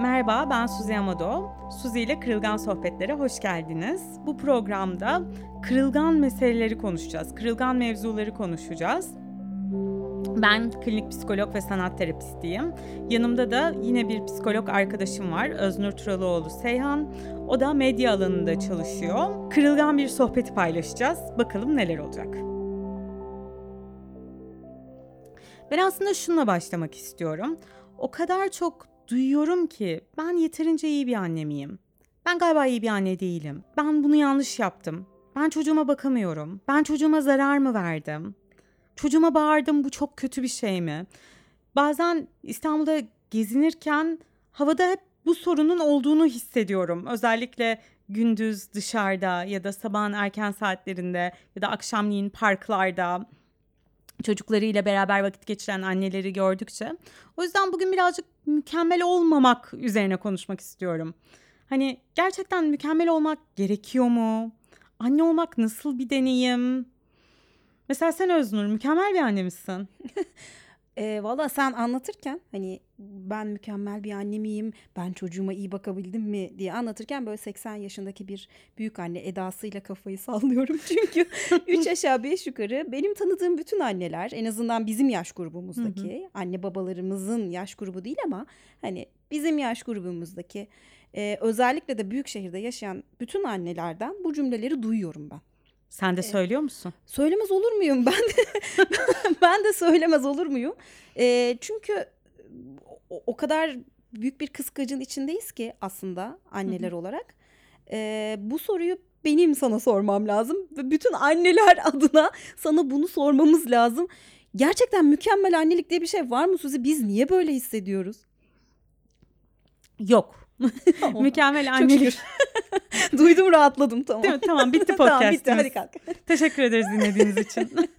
Merhaba, ben Suzi Amado. Suzi ile Kırılgan Sohbetlere hoş geldiniz. Bu programda kırılgan meseleleri konuşacağız, kırılgan mevzuları konuşacağız. Ben klinik psikolog ve sanat terapistiyim. Yanımda da yine bir psikolog arkadaşım var, Öznur Turalıoğlu Seyhan. O da medya alanında çalışıyor. Kırılgan bir sohbeti paylaşacağız. Bakalım neler olacak. Ben aslında şununla başlamak istiyorum. O kadar çok duyuyorum ki ben yeterince iyi bir anne miyim? Ben galiba iyi bir anne değilim. Ben bunu yanlış yaptım. Ben çocuğuma bakamıyorum. Ben çocuğuma zarar mı verdim? Çocuğuma bağırdım bu çok kötü bir şey mi? Bazen İstanbul'da gezinirken havada hep bu sorunun olduğunu hissediyorum. Özellikle gündüz dışarıda ya da sabahın erken saatlerinde ya da akşamleyin parklarda çocuklarıyla beraber vakit geçiren anneleri gördükçe. O yüzden bugün birazcık mükemmel olmamak üzerine konuşmak istiyorum. Hani gerçekten mükemmel olmak gerekiyor mu? Anne olmak nasıl bir deneyim? Mesela sen Öznur mükemmel bir anne misin? E, Valla sen anlatırken hani ben mükemmel bir anne miyim, ben çocuğuma iyi bakabildim mi diye anlatırken böyle 80 yaşındaki bir büyük anne edasıyla kafayı sallıyorum. Çünkü 3 aşağı 5 yukarı benim tanıdığım bütün anneler en azından bizim yaş grubumuzdaki anne babalarımızın yaş grubu değil ama hani bizim yaş grubumuzdaki e, özellikle de büyük şehirde yaşayan bütün annelerden bu cümleleri duyuyorum ben. Sen de söylüyor musun? Söylemez olur muyum ben de ben de söylemez olur muyum? Ee, çünkü o, o kadar büyük bir kıskacın içindeyiz ki aslında anneler olarak. Ee, bu soruyu benim sana sormam lazım ve bütün anneler adına sana bunu sormamız lazım. Gerçekten mükemmel annelik diye bir şey var mı Suzi? Biz niye böyle hissediyoruz? Yok. mükemmel annelik. Duydum rahatladım tamam. Değil mi? Tamam bitti podcast'ımız. tamam bitti hadi kalk. Teşekkür ederiz dinlediğiniz için.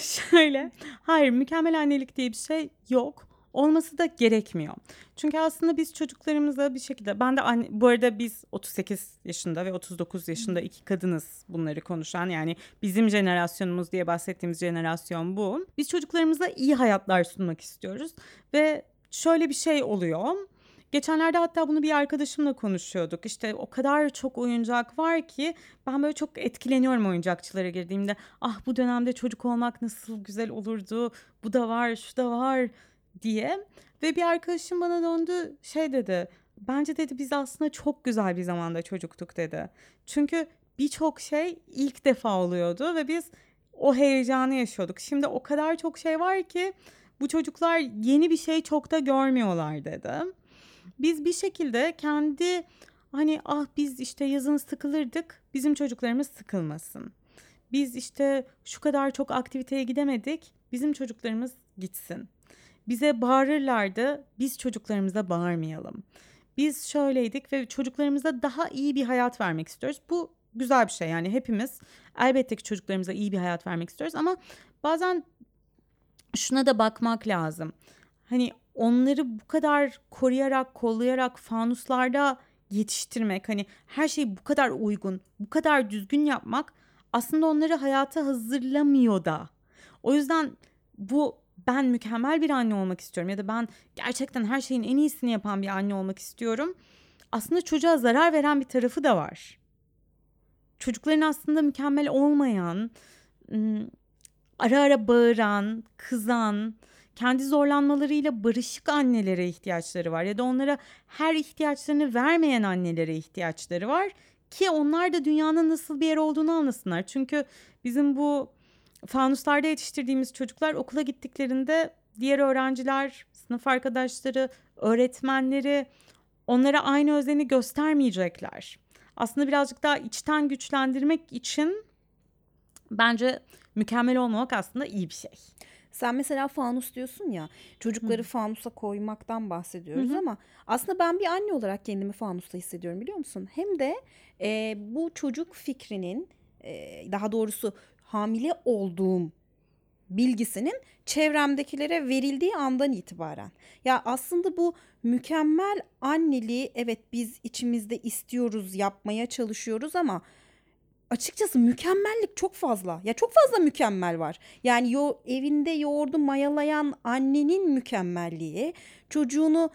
Şöyle, hayır mükemmel annelik diye bir şey yok. Olması da gerekmiyor. Çünkü aslında biz çocuklarımıza bir şekilde, ben de anne, bu arada biz 38 yaşında ve 39 yaşında iki kadınız bunları konuşan. Yani bizim jenerasyonumuz diye bahsettiğimiz jenerasyon bu. Biz çocuklarımıza iyi hayatlar sunmak istiyoruz. Ve şöyle bir şey oluyor. Geçenlerde hatta bunu bir arkadaşımla konuşuyorduk. İşte o kadar çok oyuncak var ki ben böyle çok etkileniyorum oyuncakçılara girdiğimde. Ah bu dönemde çocuk olmak nasıl güzel olurdu. Bu da var, şu da var diye. Ve bir arkadaşım bana döndü şey dedi. Bence dedi biz aslında çok güzel bir zamanda çocuktuk dedi. Çünkü birçok şey ilk defa oluyordu ve biz o heyecanı yaşıyorduk. Şimdi o kadar çok şey var ki bu çocuklar yeni bir şey çok da görmüyorlar dedi biz bir şekilde kendi hani ah biz işte yazın sıkılırdık bizim çocuklarımız sıkılmasın. Biz işte şu kadar çok aktiviteye gidemedik bizim çocuklarımız gitsin. Bize bağırırlardı biz çocuklarımıza bağırmayalım. Biz şöyleydik ve çocuklarımıza daha iyi bir hayat vermek istiyoruz. Bu güzel bir şey yani hepimiz elbette ki çocuklarımıza iyi bir hayat vermek istiyoruz ama bazen şuna da bakmak lazım. Hani onları bu kadar koruyarak, kollayarak fanuslarda yetiştirmek, hani her şey bu kadar uygun, bu kadar düzgün yapmak aslında onları hayata hazırlamıyor da. O yüzden bu ben mükemmel bir anne olmak istiyorum ya da ben gerçekten her şeyin en iyisini yapan bir anne olmak istiyorum. Aslında çocuğa zarar veren bir tarafı da var. Çocukların aslında mükemmel olmayan, ara ara bağıran, kızan, kendi zorlanmalarıyla barışık annelere ihtiyaçları var ya da onlara her ihtiyaçlarını vermeyen annelere ihtiyaçları var ki onlar da dünyanın nasıl bir yer olduğunu anlasınlar. Çünkü bizim bu fanuslarda yetiştirdiğimiz çocuklar okula gittiklerinde diğer öğrenciler, sınıf arkadaşları, öğretmenleri onlara aynı özeni göstermeyecekler. Aslında birazcık daha içten güçlendirmek için bence mükemmel olmamak aslında iyi bir şey. Sen mesela fanus diyorsun ya çocukları Hı. fanusa koymaktan bahsediyoruz Hı. ama aslında ben bir anne olarak kendimi fanusta hissediyorum biliyor musun? Hem de e, bu çocuk fikrinin e, daha doğrusu hamile olduğum bilgisinin çevremdekilere verildiği andan itibaren. Ya aslında bu mükemmel anneliği evet biz içimizde istiyoruz, yapmaya çalışıyoruz ama açıkçası mükemmellik çok fazla. Ya çok fazla mükemmel var. Yani yo, evinde yoğurdu mayalayan annenin mükemmelliği, çocuğunu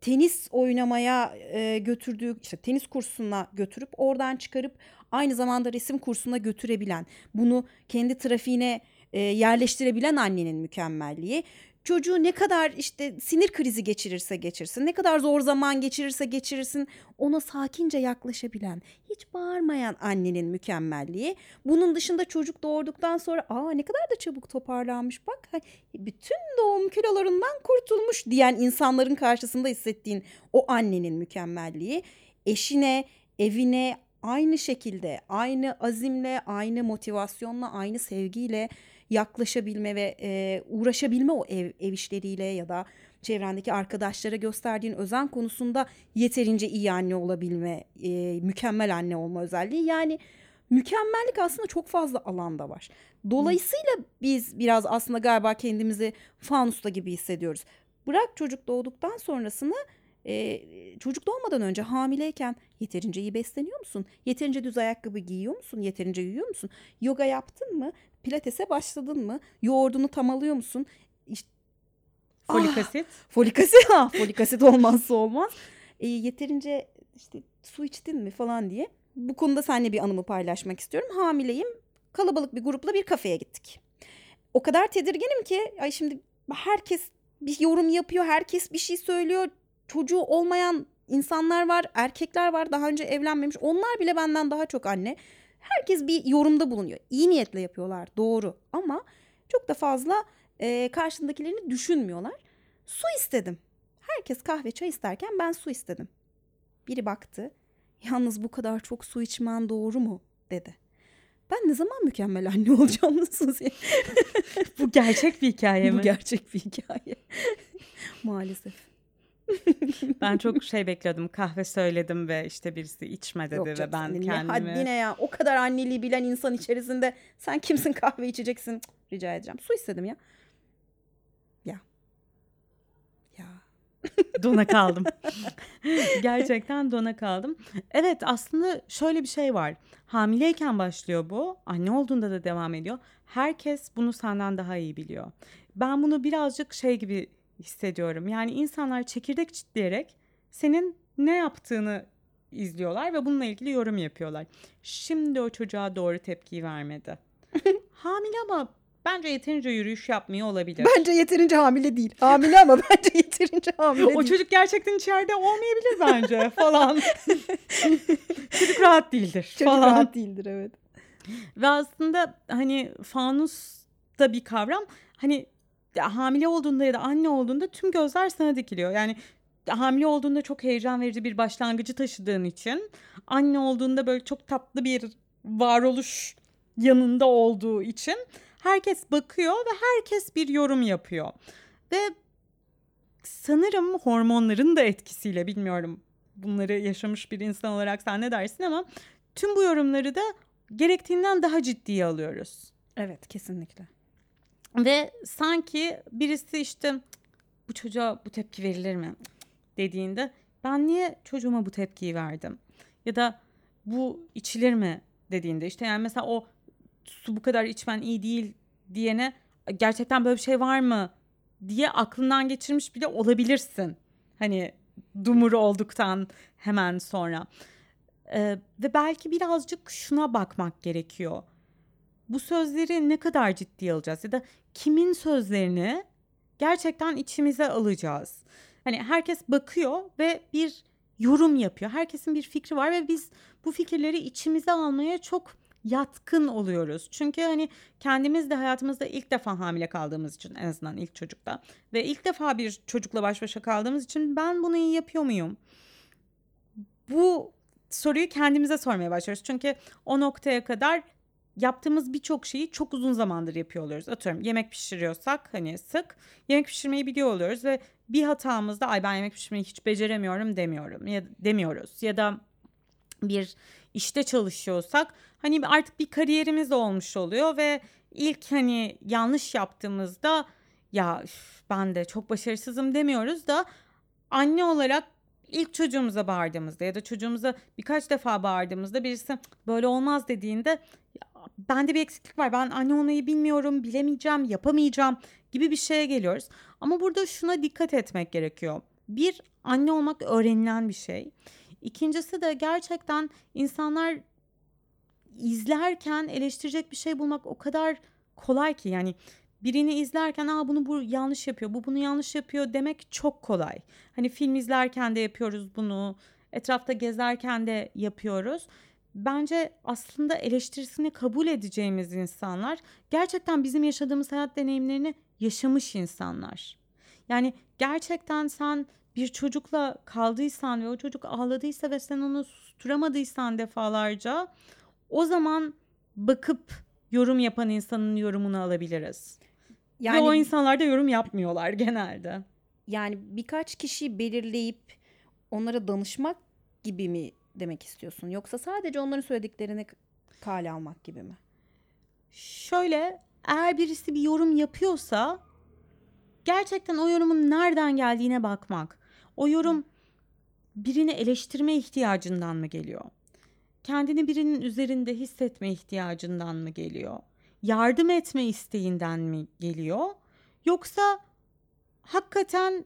tenis oynamaya e, götürdüğü işte tenis kursuna götürüp oradan çıkarıp aynı zamanda resim kursuna götürebilen, bunu kendi trafiğine e, yerleştirebilen annenin mükemmelliği. Çocuğu ne kadar işte sinir krizi geçirirse geçirsin, ne kadar zor zaman geçirirse geçirirsin ona sakince yaklaşabilen, hiç bağırmayan annenin mükemmelliği. Bunun dışında çocuk doğurduktan sonra aa ne kadar da çabuk toparlanmış bak bütün doğum kilolarından kurtulmuş diyen insanların karşısında hissettiğin o annenin mükemmelliği. Eşine, evine aynı şekilde, aynı azimle, aynı motivasyonla, aynı sevgiyle yaklaşabilme ve e, uğraşabilme o ev, ev işleriyle ya da çevrendeki arkadaşlara gösterdiğin özen konusunda yeterince iyi anne olabilme, e, mükemmel anne olma özelliği. Yani mükemmellik aslında çok fazla alanda var. Dolayısıyla biz biraz aslında galiba kendimizi fanusta gibi hissediyoruz. Bırak çocuk doğduktan sonrasını e, çocuk doğmadan önce hamileyken yeterince iyi besleniyor musun? Yeterince düz ayakkabı giyiyor musun? Yeterince yiyor musun? Yoga yaptın mı? Pilatese başladın mı? Yoğurdunu tam alıyor musun? İşte, folik ah, asit. Folik asit. Ha, folik asit olmazsa olmaz. E, yeterince işte su içtin mi falan diye. Bu konuda seninle bir anımı paylaşmak istiyorum. Hamileyim. Kalabalık bir grupla bir kafeye gittik. O kadar tedirginim ki ay şimdi herkes bir yorum yapıyor, herkes bir şey söylüyor. Çocuğu olmayan insanlar var, erkekler var, daha önce evlenmemiş. Onlar bile benden daha çok anne. Herkes bir yorumda bulunuyor. İyi niyetle yapıyorlar doğru ama çok da fazla e, karşındakilerini düşünmüyorlar. Su istedim. Herkes kahve çay isterken ben su istedim. Biri baktı. Yalnız bu kadar çok su içmen doğru mu? dedi. Ben ne zaman mükemmel anne olacağım Suzi? bu gerçek bir hikaye mi? Bu gerçek bir hikaye. Maalesef. ben çok şey bekliyordum. Kahve söyledim ve işte birisi içme dedi Yok ve ben senin kendimi... Haddine ya. O kadar anneliği bilen insan içerisinde sen kimsin kahve içeceksin? Cık, rica edeceğim. Su istedim ya. Ya. Ya. dona kaldım. Gerçekten dona kaldım. Evet aslında şöyle bir şey var. Hamileyken başlıyor bu. Anne olduğunda da devam ediyor. Herkes bunu senden daha iyi biliyor. Ben bunu birazcık şey gibi hissediyorum. Yani insanlar çekirdek çitleyerek senin ne yaptığını izliyorlar ve bununla ilgili yorum yapıyorlar. Şimdi o çocuğa doğru tepkiyi vermedi. Hamile ama bence yeterince yürüyüş yapmıyor olabilir. Bence yeterince hamile değil. Hamile ama bence yeterince hamile değil. O çocuk gerçekten içeride olmayabilir bence falan. çocuk rahat değildir çocuk falan. rahat değildir evet. Ve aslında hani fanus da bir kavram. Hani hamile olduğunda ya da anne olduğunda tüm gözler sana dikiliyor. Yani hamile olduğunda çok heyecan verici bir başlangıcı taşıdığın için anne olduğunda böyle çok tatlı bir varoluş yanında olduğu için herkes bakıyor ve herkes bir yorum yapıyor. Ve sanırım hormonların da etkisiyle bilmiyorum bunları yaşamış bir insan olarak sen ne dersin ama tüm bu yorumları da gerektiğinden daha ciddiye alıyoruz. Evet kesinlikle. Ve sanki birisi işte bu çocuğa bu tepki verilir mi dediğinde ben niye çocuğuma bu tepkiyi verdim? Ya da bu içilir mi dediğinde işte yani mesela o su bu kadar içmen iyi değil diyene gerçekten böyle bir şey var mı diye aklından geçirmiş bile olabilirsin. Hani dumur olduktan hemen sonra. Ee, ve belki birazcık şuna bakmak gerekiyor bu sözleri ne kadar ciddi alacağız ya da kimin sözlerini gerçekten içimize alacağız. Hani herkes bakıyor ve bir yorum yapıyor. Herkesin bir fikri var ve biz bu fikirleri içimize almaya çok yatkın oluyoruz. Çünkü hani kendimiz de hayatımızda ilk defa hamile kaldığımız için en azından ilk çocukta ve ilk defa bir çocukla baş başa kaldığımız için ben bunu iyi yapıyor muyum? Bu soruyu kendimize sormaya başlıyoruz. Çünkü o noktaya kadar yaptığımız birçok şeyi çok uzun zamandır yapıyor oluyoruz. Atıyorum yemek pişiriyorsak hani sık yemek pişirmeyi biliyor oluyoruz ve bir hatamızda ay ben yemek pişirmeyi hiç beceremiyorum. demiyorum ya demiyoruz. Ya da bir işte çalışıyorsak hani artık bir kariyerimiz olmuş oluyor ve ilk hani yanlış yaptığımızda ya ben de çok başarısızım. demiyoruz da anne olarak ilk çocuğumuza bağırdığımızda ya da çocuğumuza birkaç defa bağırdığımızda birisi böyle olmaz. dediğinde bende bir eksiklik var. Ben anne olmayı bilmiyorum, bilemeyeceğim, yapamayacağım gibi bir şeye geliyoruz. Ama burada şuna dikkat etmek gerekiyor. bir anne olmak öğrenilen bir şey. İkincisi de gerçekten insanlar izlerken eleştirecek bir şey bulmak o kadar kolay ki yani birini izlerken aa bunu bu yanlış yapıyor, bu bunu yanlış yapıyor demek çok kolay. Hani film izlerken de yapıyoruz bunu, etrafta gezerken de yapıyoruz. Bence aslında eleştirisini kabul edeceğimiz insanlar gerçekten bizim yaşadığımız hayat deneyimlerini yaşamış insanlar. Yani gerçekten sen bir çocukla kaldıysan ve o çocuk ağladıysa ve sen onu susturamadıysan defalarca o zaman bakıp yorum yapan insanın yorumunu alabiliriz. Yani Ve o insanlar da yorum yapmıyorlar genelde. yani birkaç kişiyi belirleyip onlara danışmak gibi mi demek istiyorsun? Yoksa sadece onların söylediklerini kale almak gibi mi? Şöyle eğer birisi bir yorum yapıyorsa gerçekten o yorumun nereden geldiğine bakmak. O yorum birini eleştirme ihtiyacından mı geliyor? Kendini birinin üzerinde hissetme ihtiyacından mı geliyor? Yardım etme isteğinden mi geliyor? Yoksa hakikaten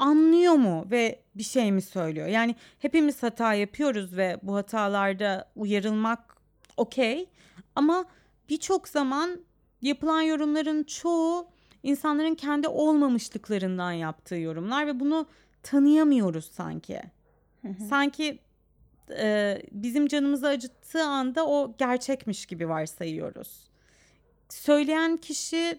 anlıyor mu ve bir şey mi söylüyor? Yani hepimiz hata yapıyoruz ve bu hatalarda uyarılmak okey. Ama birçok zaman yapılan yorumların çoğu insanların kendi olmamışlıklarından yaptığı yorumlar ve bunu tanıyamıyoruz sanki. Sanki e, bizim canımızı acıttığı anda o gerçekmiş gibi varsayıyoruz. Söyleyen kişi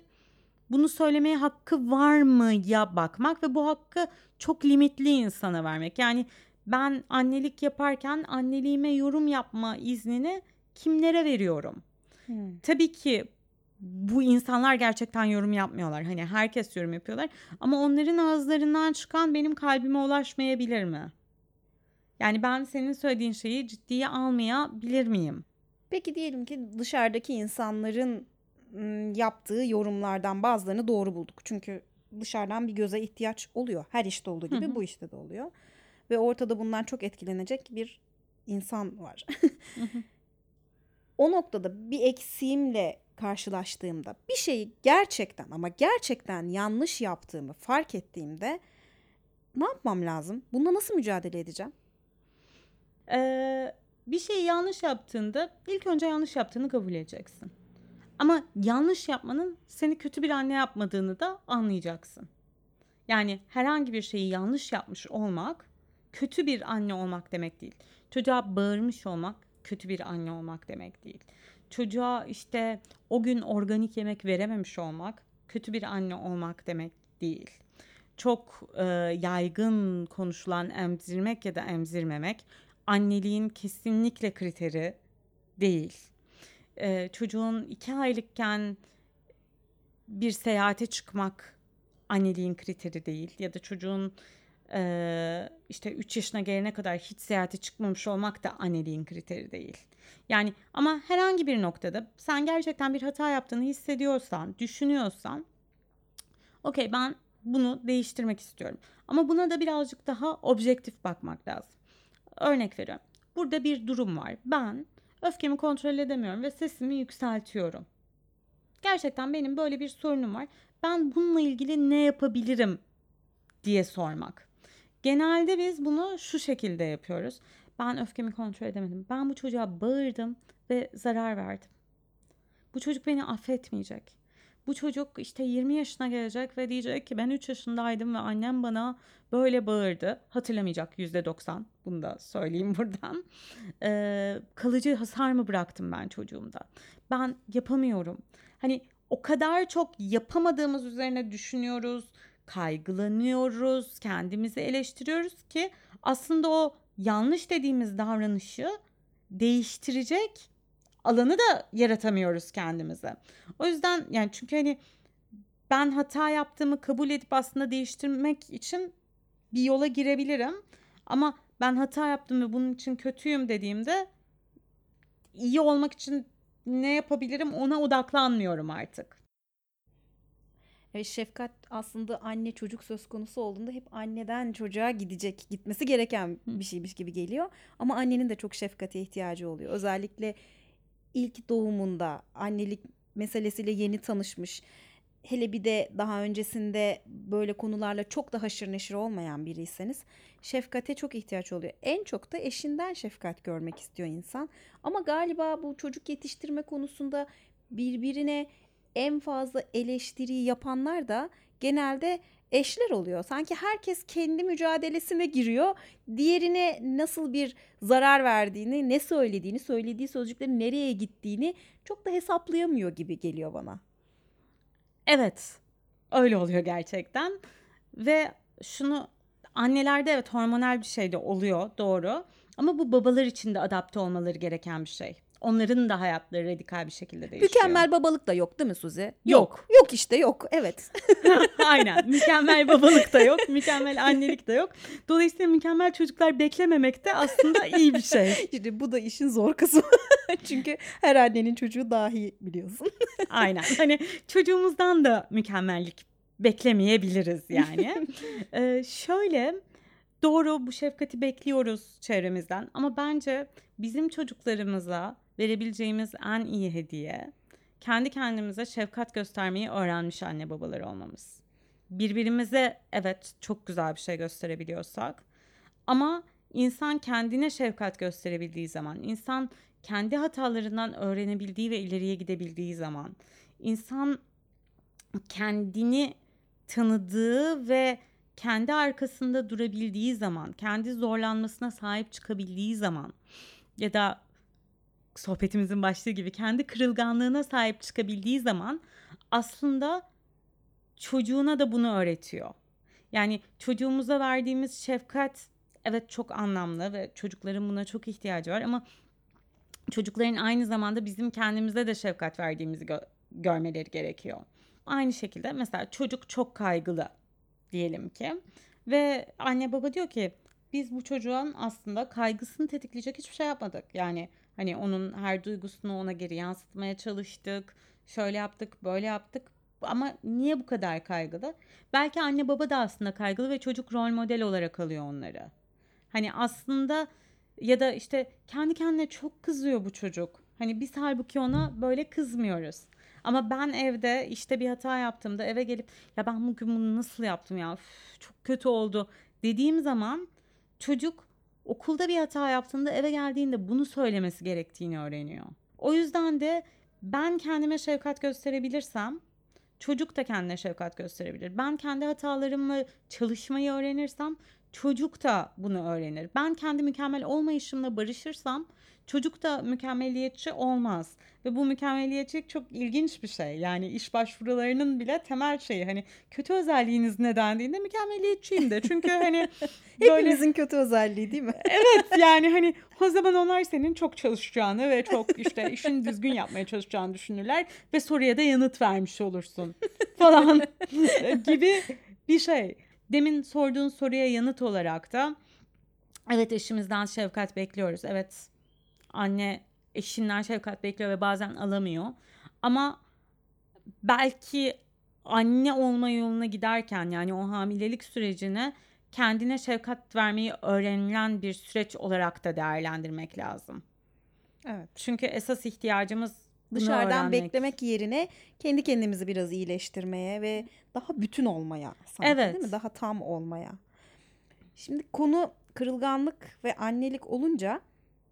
bunu söylemeye hakkı var mı ya bakmak ve bu hakkı çok limitli insana vermek. Yani ben annelik yaparken anneliğime yorum yapma iznini kimlere veriyorum? Hmm. Tabii ki bu insanlar gerçekten yorum yapmıyorlar. Hani herkes yorum yapıyorlar ama onların ağızlarından çıkan benim kalbime ulaşmayabilir mi? Yani ben senin söylediğin şeyi ciddiye almayabilir miyim? Peki diyelim ki dışarıdaki insanların yaptığı yorumlardan bazılarını doğru bulduk. Çünkü dışarıdan bir göze ihtiyaç oluyor. Her işte olduğu gibi hı. bu işte de oluyor. Ve ortada bundan çok etkilenecek bir insan var. o noktada bir eksiğimle karşılaştığımda bir şeyi gerçekten ama gerçekten yanlış yaptığımı fark ettiğimde ne yapmam lazım? Bununla nasıl mücadele edeceğim? Ee, bir şeyi yanlış yaptığında ilk önce yanlış yaptığını kabul edeceksin. Ama yanlış yapmanın seni kötü bir anne yapmadığını da anlayacaksın. Yani herhangi bir şeyi yanlış yapmış olmak kötü bir anne olmak demek değil. Çocuğa bağırmış olmak kötü bir anne olmak demek değil. Çocuğa işte o gün organik yemek verememiş olmak kötü bir anne olmak demek değil. Çok e, yaygın konuşulan emzirmek ya da emzirmemek anneliğin kesinlikle kriteri değil. Ee, çocuğun iki aylıkken bir seyahate çıkmak anneliğin kriteri değil ya da çocuğun e, işte 3 yaşına gelene kadar hiç seyahate çıkmamış olmak da anneliğin kriteri değil. Yani ama herhangi bir noktada sen gerçekten bir hata yaptığını hissediyorsan, düşünüyorsan okey ben bunu değiştirmek istiyorum. Ama buna da birazcık daha objektif bakmak lazım. Örnek veriyorum. Burada bir durum var. Ben öfkemi kontrol edemiyorum ve sesimi yükseltiyorum. Gerçekten benim böyle bir sorunum var. Ben bununla ilgili ne yapabilirim diye sormak. Genelde biz bunu şu şekilde yapıyoruz. Ben öfkemi kontrol edemedim. Ben bu çocuğa bağırdım ve zarar verdim. Bu çocuk beni affetmeyecek. Bu çocuk işte 20 yaşına gelecek ve diyecek ki ben 3 yaşındaydım ve annem bana böyle bağırdı. Hatırlamayacak %90 bunu da söyleyeyim buradan. Ee, kalıcı hasar mı bıraktım ben çocuğumda? Ben yapamıyorum. Hani o kadar çok yapamadığımız üzerine düşünüyoruz, kaygılanıyoruz, kendimizi eleştiriyoruz ki aslında o yanlış dediğimiz davranışı değiştirecek alanı da yaratamıyoruz kendimize. O yüzden yani çünkü hani ben hata yaptığımı kabul edip aslında değiştirmek için bir yola girebilirim. Ama ben hata yaptım ve bunun için kötüyüm dediğimde iyi olmak için ne yapabilirim ona odaklanmıyorum artık. Evet, şefkat aslında anne çocuk söz konusu olduğunda hep anneden çocuğa gidecek, gitmesi gereken bir şeymiş gibi geliyor. Ama annenin de çok şefkate ihtiyacı oluyor. Özellikle ilk doğumunda annelik meselesiyle yeni tanışmış. hele bir de daha öncesinde böyle konularla çok da haşır neşir olmayan biriyseniz şefkate çok ihtiyaç oluyor. En çok da eşinden şefkat görmek istiyor insan. Ama galiba bu çocuk yetiştirme konusunda birbirine en fazla eleştiriyi yapanlar da genelde eşler oluyor. Sanki herkes kendi mücadelesine giriyor. Diğerine nasıl bir zarar verdiğini, ne söylediğini, söylediği sözcüklerin nereye gittiğini çok da hesaplayamıyor gibi geliyor bana. Evet. Öyle oluyor gerçekten. Ve şunu annelerde evet hormonal bir şey de oluyor doğru. Ama bu babalar için de adapte olmaları gereken bir şey. Onların da hayatları radikal bir şekilde değişiyor. Mükemmel babalık da yok değil mi Suzi? Yok. Yok işte yok. Evet. Aynen. Mükemmel babalık da yok. Mükemmel annelik de yok. Dolayısıyla mükemmel çocuklar beklememek de aslında iyi bir şey. İşte bu da işin zor kısmı. Çünkü her annenin çocuğu dahi biliyorsun. Aynen. Hani çocuğumuzdan da mükemmellik beklemeyebiliriz yani. ee, şöyle doğru bu şefkati bekliyoruz çevremizden ama bence bizim çocuklarımıza verebileceğimiz en iyi hediye kendi kendimize şefkat göstermeyi öğrenmiş anne babalar olmamız. Birbirimize evet çok güzel bir şey gösterebiliyorsak ama insan kendine şefkat gösterebildiği zaman, insan kendi hatalarından öğrenebildiği ve ileriye gidebildiği zaman, insan kendini tanıdığı ve kendi arkasında durabildiği zaman, kendi zorlanmasına sahip çıkabildiği zaman ya da sohbetimizin başlığı gibi kendi kırılganlığına sahip çıkabildiği zaman aslında çocuğuna da bunu öğretiyor. Yani çocuğumuza verdiğimiz şefkat evet çok anlamlı ve çocukların buna çok ihtiyacı var ama çocukların aynı zamanda bizim kendimize de şefkat verdiğimizi gö- görmeleri gerekiyor. Aynı şekilde mesela çocuk çok kaygılı diyelim ki ve anne baba diyor ki biz bu çocuğun aslında kaygısını tetikleyecek hiçbir şey yapmadık. Yani hani onun her duygusunu ona geri yansıtmaya çalıştık. Şöyle yaptık, böyle yaptık. Ama niye bu kadar kaygılı? Belki anne baba da aslında kaygılı ve çocuk rol model olarak alıyor onları. Hani aslında ya da işte kendi kendine çok kızıyor bu çocuk. Hani biz halbuki ona böyle kızmıyoruz. Ama ben evde işte bir hata yaptığımda eve gelip ya ben bugün bunu nasıl yaptım ya Üf, çok kötü oldu dediğim zaman çocuk okulda bir hata yaptığında eve geldiğinde bunu söylemesi gerektiğini öğreniyor. O yüzden de ben kendime şefkat gösterebilirsem çocuk da kendine şefkat gösterebilir. Ben kendi hatalarımla çalışmayı öğrenirsem çocuk da bunu öğrenir. Ben kendi mükemmel olmayışımla barışırsam çocuk da mükemmeliyetçi olmaz. Ve bu mükemmeliyetçilik çok ilginç bir şey. Yani iş başvurularının bile temel şeyi hani kötü özelliğiniz ne dendiğinde mükemmeliyetçiyim de. Çünkü hani böyle... Hepimizin kötü özelliği değil mi? evet yani hani o zaman onlar senin çok çalışacağını ve çok işte işini düzgün yapmaya çalışacağını düşünürler ve soruya da yanıt vermiş olursun falan gibi bir şey. Demin sorduğun soruya yanıt olarak da evet eşimizden şefkat bekliyoruz. Evet anne eşinden şefkat bekliyor ve bazen alamıyor. Ama belki anne olma yoluna giderken yani o hamilelik sürecini kendine şefkat vermeyi öğrenilen bir süreç olarak da değerlendirmek lazım. Evet. Çünkü esas ihtiyacımız dışarıdan öğrenmek. beklemek yerine kendi kendimizi biraz iyileştirmeye ve daha bütün olmaya sanki evet. değil mi? Daha tam olmaya. Şimdi konu kırılganlık ve annelik olunca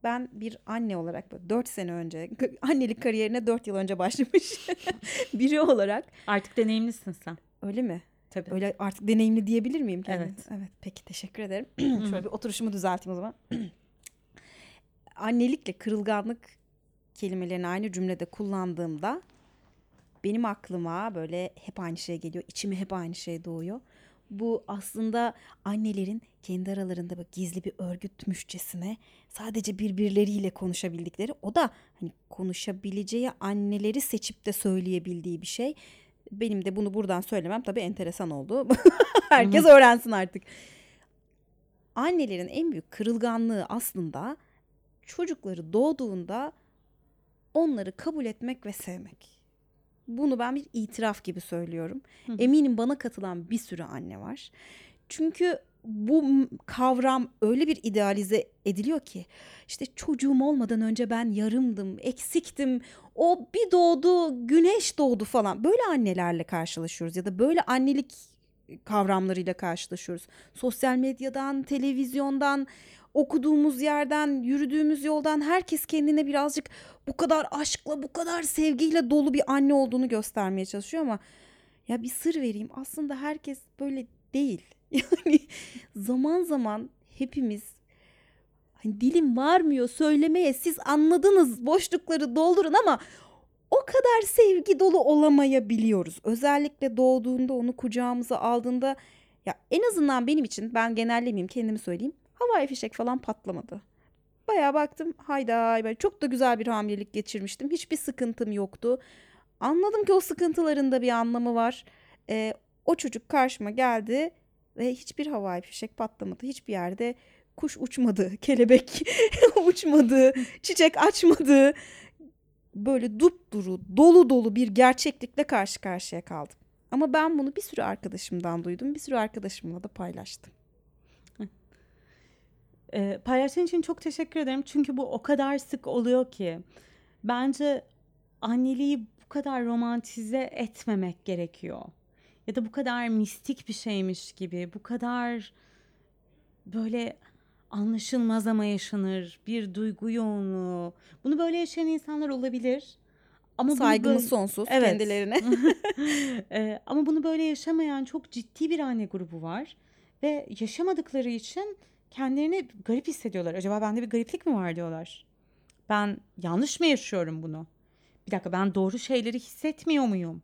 ben bir anne olarak böyle 4 sene önce annelik kariyerine 4 yıl önce başlamış biri olarak. Artık deneyimlisin sen. Öyle mi? Tabii. Öyle artık deneyimli diyebilir miyim? Kendime? Evet. Evet. Peki teşekkür ederim. Şöyle bir oturuşumu düzelteyim o zaman. Annelikle kırılganlık kelimelerini aynı cümlede kullandığımda benim aklıma böyle hep aynı şey geliyor. İçime hep aynı şey doğuyor. Bu aslında annelerin kendi aralarında böyle gizli bir örgütmüşçesine sadece birbirleriyle konuşabildikleri o da hani konuşabileceği anneleri seçip de söyleyebildiği bir şey. Benim de bunu buradan söylemem tabii enteresan oldu. Herkes öğrensin artık. Annelerin en büyük kırılganlığı aslında çocukları doğduğunda onları kabul etmek ve sevmek. Bunu ben bir itiraf gibi söylüyorum. Eminim bana katılan bir sürü anne var. Çünkü bu kavram öyle bir idealize ediliyor ki işte çocuğum olmadan önce ben yarımdım, eksiktim. O bir doğdu, güneş doğdu falan. Böyle annelerle karşılaşıyoruz ya da böyle annelik kavramlarıyla karşılaşıyoruz. Sosyal medyadan, televizyondan, okuduğumuz yerden, yürüdüğümüz yoldan herkes kendine birazcık bu kadar aşkla, bu kadar sevgiyle dolu bir anne olduğunu göstermeye çalışıyor ama ya bir sır vereyim. Aslında herkes böyle değil. Yani zaman zaman hepimiz hani dilim varmıyor söylemeye siz anladınız boşlukları doldurun ama o kadar sevgi dolu olamayabiliyoruz. Özellikle doğduğunda onu kucağımıza aldığında ya en azından benim için ben genellemeyeyim kendimi söyleyeyim. Havai fişek falan patlamadı. Bayağı baktım hayda ben çok da güzel bir hamilelik geçirmiştim. Hiçbir sıkıntım yoktu. Anladım ki o sıkıntıların da bir anlamı var. Ee, o çocuk karşıma geldi ve hiçbir havai fişek patlamadı. Hiçbir yerde kuş uçmadı, kelebek uçmadı, çiçek açmadı. Böyle dupduru, dolu dolu bir gerçeklikle karşı karşıya kaldım. Ama ben bunu bir sürü arkadaşımdan duydum. Bir sürü arkadaşımla da paylaştım. E, paylaştığın için çok teşekkür ederim. Çünkü bu o kadar sık oluyor ki. Bence anneliği bu kadar romantize etmemek gerekiyor. Ya da bu kadar mistik bir şeymiş gibi, bu kadar böyle anlaşılmaz ama yaşanır bir duygu yoğunluğu. Bunu böyle yaşayan insanlar olabilir. Ama Saygımız böyle... sonsuz evet. kendilerine. ee, ama bunu böyle yaşamayan çok ciddi bir anne grubu var. Ve yaşamadıkları için kendilerini garip hissediyorlar. Acaba bende bir gariplik mi var diyorlar. Ben yanlış mı yaşıyorum bunu? Bir dakika ben doğru şeyleri hissetmiyor muyum?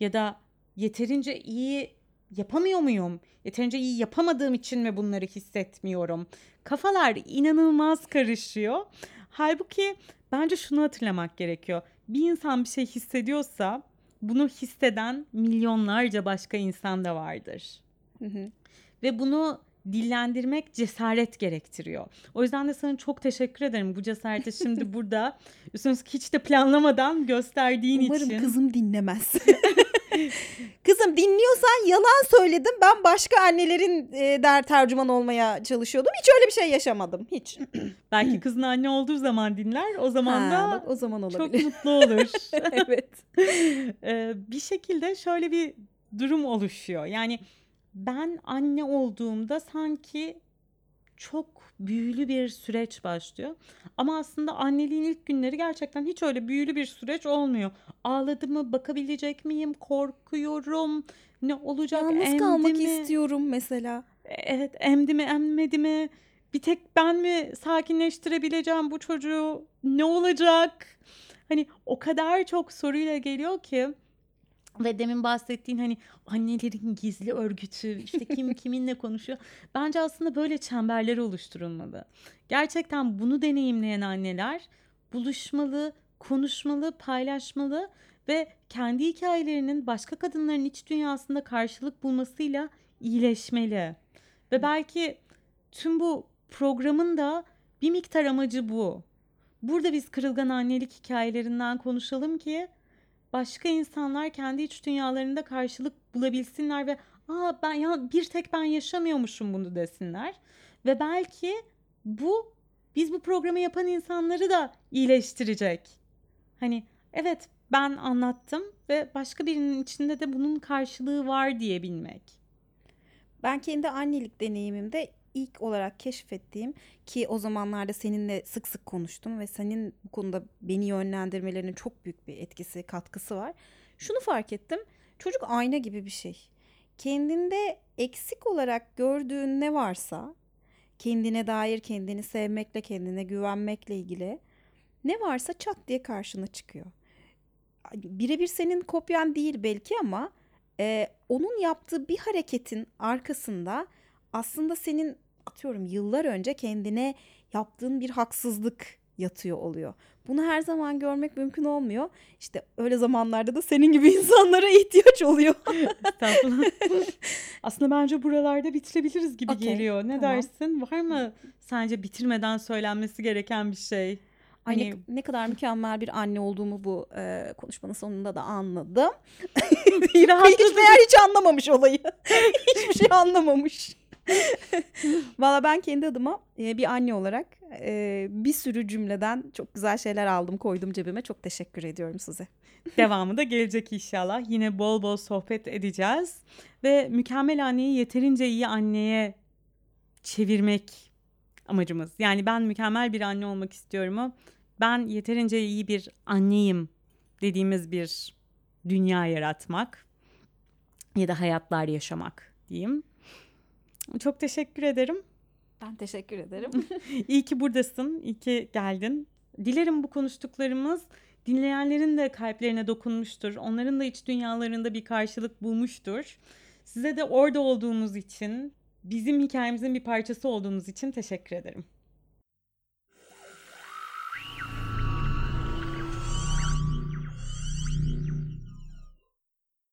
Ya da yeterince iyi yapamıyor muyum? Yeterince iyi yapamadığım için mi bunları hissetmiyorum? Kafalar inanılmaz karışıyor. Halbuki bence şunu hatırlamak gerekiyor. Bir insan bir şey hissediyorsa bunu hisseden milyonlarca başka insan da vardır. Hı hı. Ve bunu dillendirmek cesaret gerektiriyor. O yüzden de sana çok teşekkür ederim bu cesareti şimdi burada üstüne hiç de planlamadan gösterdiğin Umarım için. Umarım kızım dinlemez. Kızım dinliyorsan yalan söyledim. Ben başka annelerin e, der tercüman olmaya çalışıyordum. Hiç öyle bir şey yaşamadım. Hiç. Belki kızın anne olduğu zaman dinler. O zaman ha, da bak, o zaman olabilir. çok mutlu olur. evet. Ee, bir şekilde şöyle bir durum oluşuyor. Yani ben anne olduğumda sanki çok büyülü bir süreç başlıyor. Ama aslında anneliğin ilk günleri gerçekten hiç öyle büyülü bir süreç olmuyor. Ağladı mı, bakabilecek miyim, korkuyorum, ne olacak, Yalnız emdi kalmak mi? istiyorum mesela. Evet, emdi mi, emmedi mi? Bir tek ben mi sakinleştirebileceğim bu çocuğu? Ne olacak? Hani o kadar çok soruyla geliyor ki ve demin bahsettiğin hani annelerin gizli örgütü işte kim kiminle konuşuyor. Bence aslında böyle çemberler oluşturulmalı. Gerçekten bunu deneyimleyen anneler buluşmalı, konuşmalı, paylaşmalı ve kendi hikayelerinin başka kadınların iç dünyasında karşılık bulmasıyla iyileşmeli. Ve belki tüm bu programın da bir miktar amacı bu. Burada biz kırılgan annelik hikayelerinden konuşalım ki başka insanlar kendi iç dünyalarında karşılık bulabilsinler ve aa ben ya bir tek ben yaşamıyormuşum bunu desinler. Ve belki bu biz bu programı yapan insanları da iyileştirecek. Hani evet ben anlattım ve başka birinin içinde de bunun karşılığı var diyebilmek. Ben kendi annelik deneyimimde ilk olarak keşfettiğim ki o zamanlarda seninle sık sık konuştum ve senin bu konuda beni yönlendirmelerinin çok büyük bir etkisi, katkısı var. Şunu fark ettim. Çocuk ayna gibi bir şey. Kendinde eksik olarak gördüğün ne varsa kendine dair kendini sevmekle, kendine güvenmekle ilgili ne varsa çat diye karşına çıkıyor. Birebir senin kopyan değil belki ama e, onun yaptığı bir hareketin arkasında aslında senin atıyorum yıllar önce kendine yaptığın bir haksızlık yatıyor oluyor. Bunu her zaman görmek mümkün olmuyor. İşte öyle zamanlarda da senin gibi insanlara ihtiyaç oluyor. Aslında bence buralarda bitirebiliriz gibi okay, geliyor. Ne tamam. dersin? Var mı sence bitirmeden söylenmesi gereken bir şey? Hani... ne, ne kadar mükemmel bir anne olduğumu bu e, konuşmanın sonunda da anladım. Hiç meğer hiç anlamamış olayı. Hiçbir şey anlamamış. Valla ben kendi adıma e, bir anne olarak e, bir sürü cümleden çok güzel şeyler aldım koydum cebime. Çok teşekkür ediyorum size. Devamı da gelecek inşallah. Yine bol bol sohbet edeceğiz. Ve mükemmel anneyi yeterince iyi anneye çevirmek amacımız. Yani ben mükemmel bir anne olmak istiyorum. Ben yeterince iyi bir anneyim dediğimiz bir dünya yaratmak ya da hayatlar yaşamak diyeyim. Çok teşekkür ederim. Ben teşekkür ederim. İyi ki buradasın, iyi ki geldin. Dilerim bu konuştuklarımız dinleyenlerin de kalplerine dokunmuştur. Onların da iç dünyalarında bir karşılık bulmuştur. Size de orada olduğunuz için, bizim hikayemizin bir parçası olduğunuz için teşekkür ederim.